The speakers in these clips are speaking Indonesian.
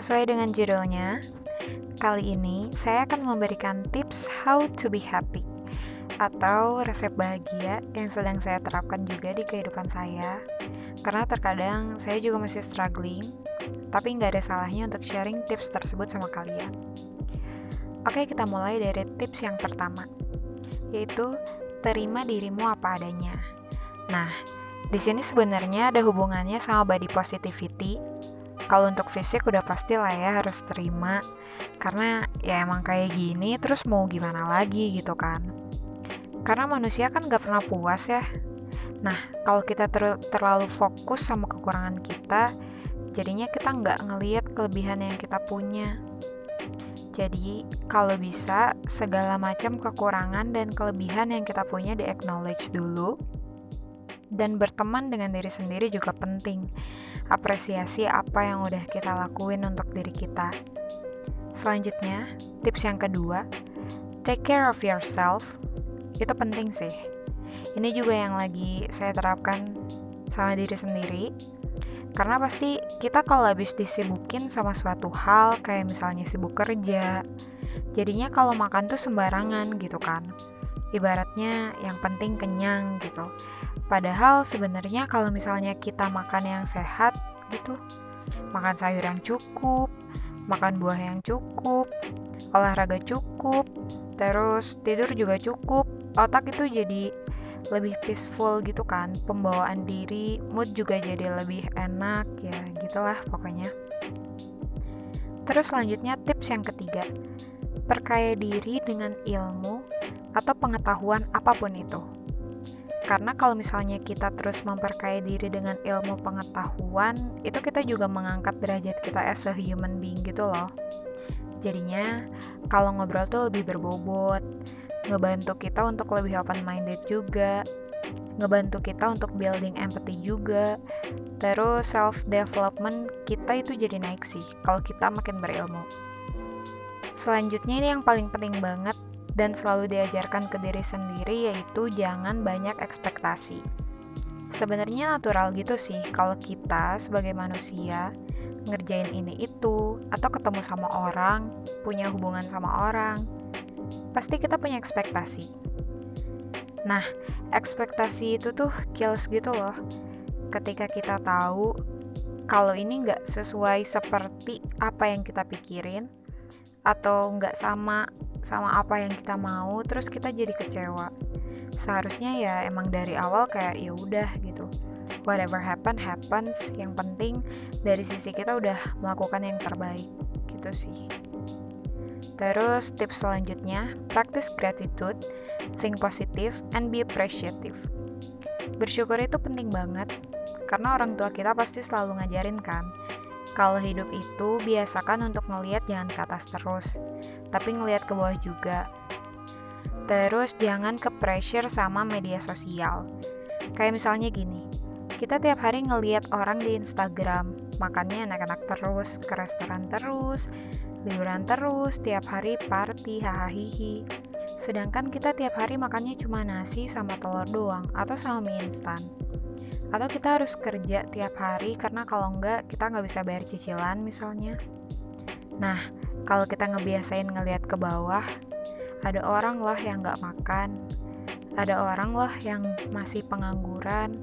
Sesuai dengan judulnya, kali ini saya akan memberikan tips how to be happy atau resep bahagia yang sedang saya terapkan juga di kehidupan saya. Karena terkadang saya juga masih struggling, tapi nggak ada salahnya untuk sharing tips tersebut sama kalian. Oke, kita mulai dari tips yang pertama, yaitu terima dirimu apa adanya. Nah, di sini sebenarnya ada hubungannya sama body positivity kalau untuk fisik udah pasti lah ya harus terima. Karena ya emang kayak gini terus mau gimana lagi gitu kan. Karena manusia kan gak pernah puas ya. Nah kalau kita ter terlalu fokus sama kekurangan kita jadinya kita nggak ngeliat kelebihan yang kita punya. Jadi kalau bisa segala macam kekurangan dan kelebihan yang kita punya di acknowledge dulu. Dan berteman dengan diri sendiri juga penting apresiasi apa yang udah kita lakuin untuk diri kita. Selanjutnya, tips yang kedua, take care of yourself. Itu penting sih. Ini juga yang lagi saya terapkan sama diri sendiri. Karena pasti kita kalau habis disibukin sama suatu hal, kayak misalnya sibuk kerja, jadinya kalau makan tuh sembarangan gitu kan. Ibaratnya yang penting kenyang gitu. Padahal sebenarnya kalau misalnya kita makan yang sehat gitu, makan sayur yang cukup, makan buah yang cukup, olahraga cukup, terus tidur juga cukup, otak itu jadi lebih peaceful gitu kan, pembawaan diri, mood juga jadi lebih enak ya gitulah pokoknya. Terus selanjutnya tips yang ketiga, perkaya diri dengan ilmu atau pengetahuan apa pun itu. Karena kalau misalnya kita terus memperkaya diri dengan ilmu pengetahuan, itu kita juga mengangkat derajat kita as a human being gitu loh. Jadinya, kalau ngobrol tuh lebih berbobot, ngebantu kita untuk lebih open-minded juga, ngebantu kita untuk building empathy juga, terus self-development kita itu jadi naik sih kalau kita makin berilmu. Selanjutnya ini yang paling penting banget, dan selalu diajarkan ke diri sendiri yaitu jangan banyak ekspektasi. Sebenarnya natural gitu sih kalau kita sebagai manusia ngerjain ini itu atau ketemu sama orang, punya hubungan sama orang, pasti kita punya ekspektasi. Nah, ekspektasi itu tuh kills gitu loh. Ketika kita tahu kalau ini nggak sesuai seperti apa yang kita pikirin atau nggak sama sama apa yang kita mau terus kita jadi kecewa. Seharusnya ya emang dari awal kayak ya udah gitu. Whatever happen happens. Yang penting dari sisi kita udah melakukan yang terbaik gitu sih. Terus tips selanjutnya practice gratitude think positive and be appreciative. Bersyukur itu penting banget karena orang tua kita pasti selalu ngajarin kan kalau hidup itu biasakan untuk ngelihat jangan ke atas terus, tapi ngelihat ke bawah juga. Terus jangan ke pressure sama media sosial. Kayak misalnya gini, kita tiap hari ngelihat orang di Instagram, makannya enak-enak terus, ke restoran terus, liburan terus, tiap hari party, hahaha. Sedangkan kita tiap hari makannya cuma nasi sama telur doang atau sama mie instan atau kita harus kerja tiap hari karena kalau enggak kita nggak bisa bayar cicilan misalnya. Nah kalau kita ngebiasain ngelihat ke bawah ada orang loh yang nggak makan ada orang loh yang masih pengangguran.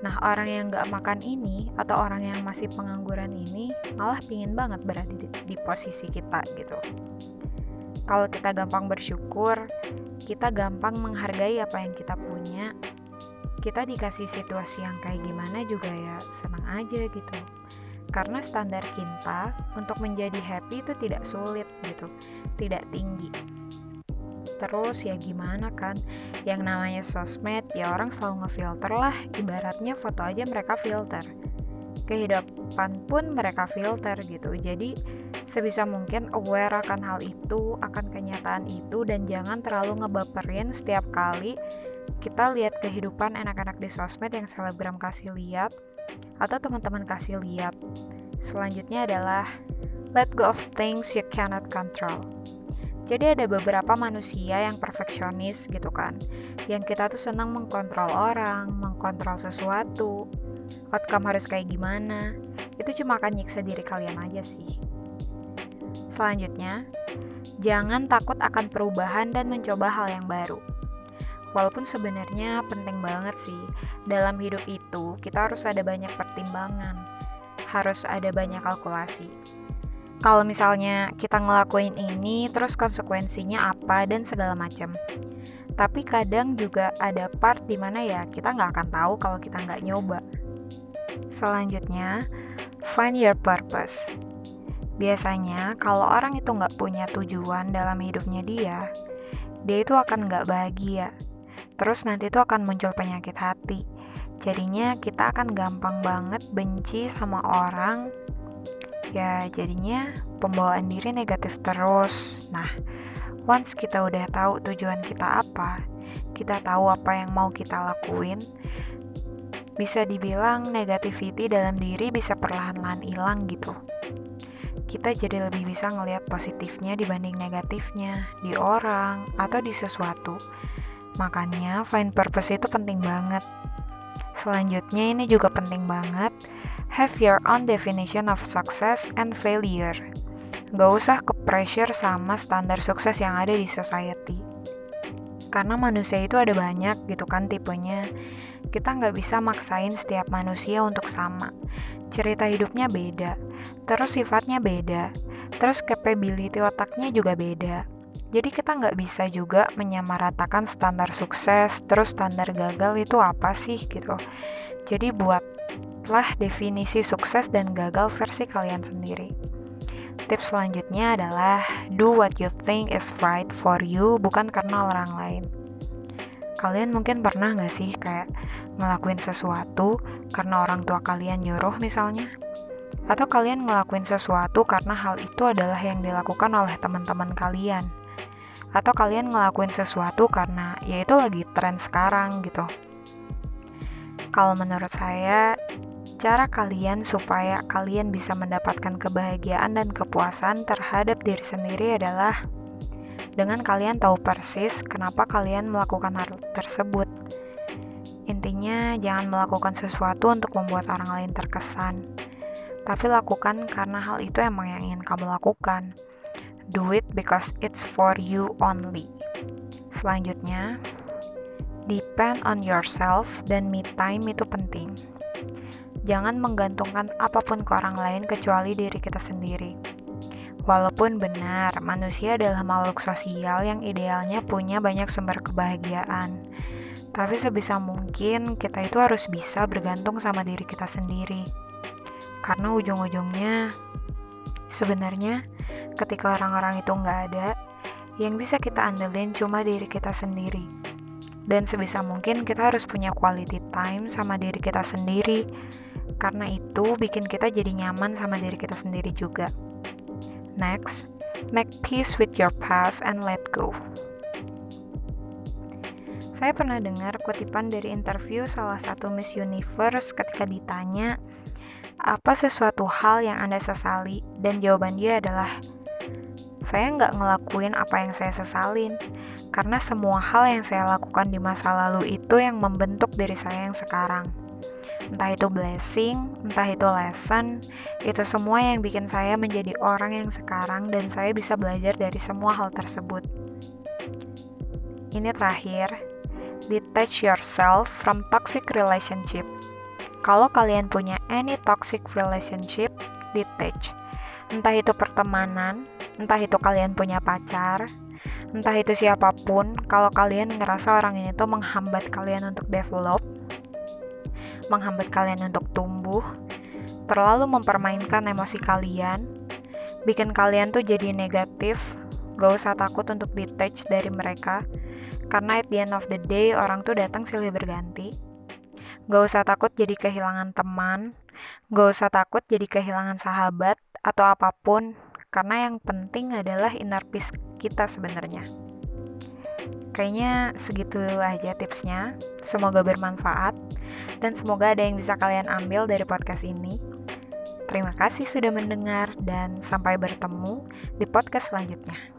Nah orang yang nggak makan ini atau orang yang masih pengangguran ini malah pingin banget berada di, di posisi kita gitu. Kalau kita gampang bersyukur kita gampang menghargai apa yang kita punya kita dikasih situasi yang kayak gimana juga ya senang aja gitu. Karena standar kita untuk menjadi happy itu tidak sulit gitu tidak tinggi. Terus ya gimana kan yang namanya sosmed ya orang selalu ngefilter lah. Ibaratnya foto aja mereka filter. Kehidupan pun mereka filter gitu. Jadi sebisa mungkin aware akan hal itu akan kenyataan itu dan jangan terlalu ngebaperin setiap kali kita lihat kehidupan anak-anak di sosmed yang selebgram kasih lihat atau teman-teman kasih lihat. Selanjutnya adalah let go of things you cannot control. Jadi ada beberapa manusia yang perfeksionis gitu kan, yang kita tuh senang mengkontrol orang, mengkontrol sesuatu, outcome harus kayak gimana. itu cuma akan nyiksa diri kalian aja sih. Selanjutnya, jangan takut akan perubahan dan mencoba hal yang baru. Walaupun sebenarnya penting banget sih, dalam hidup itu kita harus ada banyak pertimbangan, harus ada banyak kalkulasi. Kalau misalnya kita ngelakuin ini, terus konsekuensinya apa dan segala macam. Tapi kadang juga ada part di mana ya kita nggak akan tahu kalau kita nggak nyoba. Selanjutnya, find your purpose. Biasanya, kalau orang itu nggak punya tujuan dalam hidupnya dia, dia itu akan nggak bahagia. Terus nanti itu akan muncul penyakit hati. Jadinya kita akan gampang banget benci sama orang. Ya, jadinya pembawaan diri negatif terus. Nah, once kita udah tahu tujuan kita apa, kita tahu apa yang mau kita lakuin, bisa dibilang negativity dalam diri bisa perlahan-lahan hilang gitu kita jadi lebih bisa ngelihat positifnya dibanding negatifnya di orang atau di sesuatu. Makanya find purpose itu penting banget. Selanjutnya ini juga penting banget. Have your own definition of success and failure. Gak usah ke pressure sama standar sukses yang ada di society. Karena manusia itu ada banyak gitu kan tipenya. Kita nggak bisa maksain setiap manusia untuk sama. Cerita hidupnya beda terus sifatnya beda, terus capability otaknya juga beda. Jadi kita nggak bisa juga menyamaratakan standar sukses, terus standar gagal itu apa sih gitu. Jadi buatlah definisi sukses dan gagal versi kalian sendiri. Tips selanjutnya adalah do what you think is right for you, bukan karena orang lain. Kalian mungkin pernah nggak sih kayak ngelakuin sesuatu karena orang tua kalian nyuruh misalnya? Atau kalian ngelakuin sesuatu karena hal itu adalah yang dilakukan oleh teman-teman kalian. Atau kalian ngelakuin sesuatu karena ya itu lagi tren sekarang gitu. Kalau menurut saya, cara kalian supaya kalian bisa mendapatkan kebahagiaan dan kepuasan terhadap diri sendiri adalah dengan kalian tahu persis kenapa kalian melakukan hal tersebut. Intinya, jangan melakukan sesuatu untuk membuat orang lain terkesan tapi lakukan karena hal itu emang yang ingin kamu lakukan. Do it because it's for you only. Selanjutnya, depend on yourself dan me time itu penting. Jangan menggantungkan apa pun ke orang lain kecuali diri kita sendiri. Walaupun benar, manusia adalah makhluk sosial yang idealnya punya banyak sumber kebahagiaan. Tapi sebisa mungkin kita itu harus bisa bergantung sama diri kita sendiri karena ujung-ujungnya sebenarnya ketika orang-orang itu nggak ada yang bisa kita andelin cuma diri kita sendiri. Dan sebisa mungkin kita harus punya quality time sama diri kita sendiri karena itu bikin kita jadi nyaman sama diri kita sendiri juga. Next make peace with your past and let go. Saya pernah dengar kutipan dari interview salah satu Miss Universe ketika ditanya apa sesuatu hal yang Anda sesali? Dan jawaban dia adalah, saya nggak ngelakuin apa yang saya sesalin, karena semua hal yang saya lakukan di masa lalu itu yang membentuk diri saya yang sekarang. Entah itu blessing, entah itu lesson, itu semua yang bikin saya menjadi orang yang sekarang dan saya bisa belajar dari semua hal tersebut. Ini terakhir, detach yourself from toxic relationship kalau kalian punya any toxic relationship, detach. Entah itu pertemanan, entah itu kalian punya pacar, entah itu siapa pun, kalau kalian ngerasa orang ini tuh menghambat kalian untuk develop, menghambat kalian untuk tumbuh, terlalu mempermainkan emosi kalian, bikin kalian tuh jadi negatif, gak usah takut untuk detach dari mereka, karena at the end of the day orang tuh datang silih berganti, Gak usah takut jadi kehilangan teman, gak usah takut jadi kehilangan sahabat atau apa pun, karena yang penting adalah inner peace kita sebenarnya. Kayaknya segitu aja tipsnya. Semoga bermanfaat dan semoga ada yang bisa kalian ambil dari podcast ini. Terima kasih sudah mendengar dan sampai bertemu di podcast selanjutnya.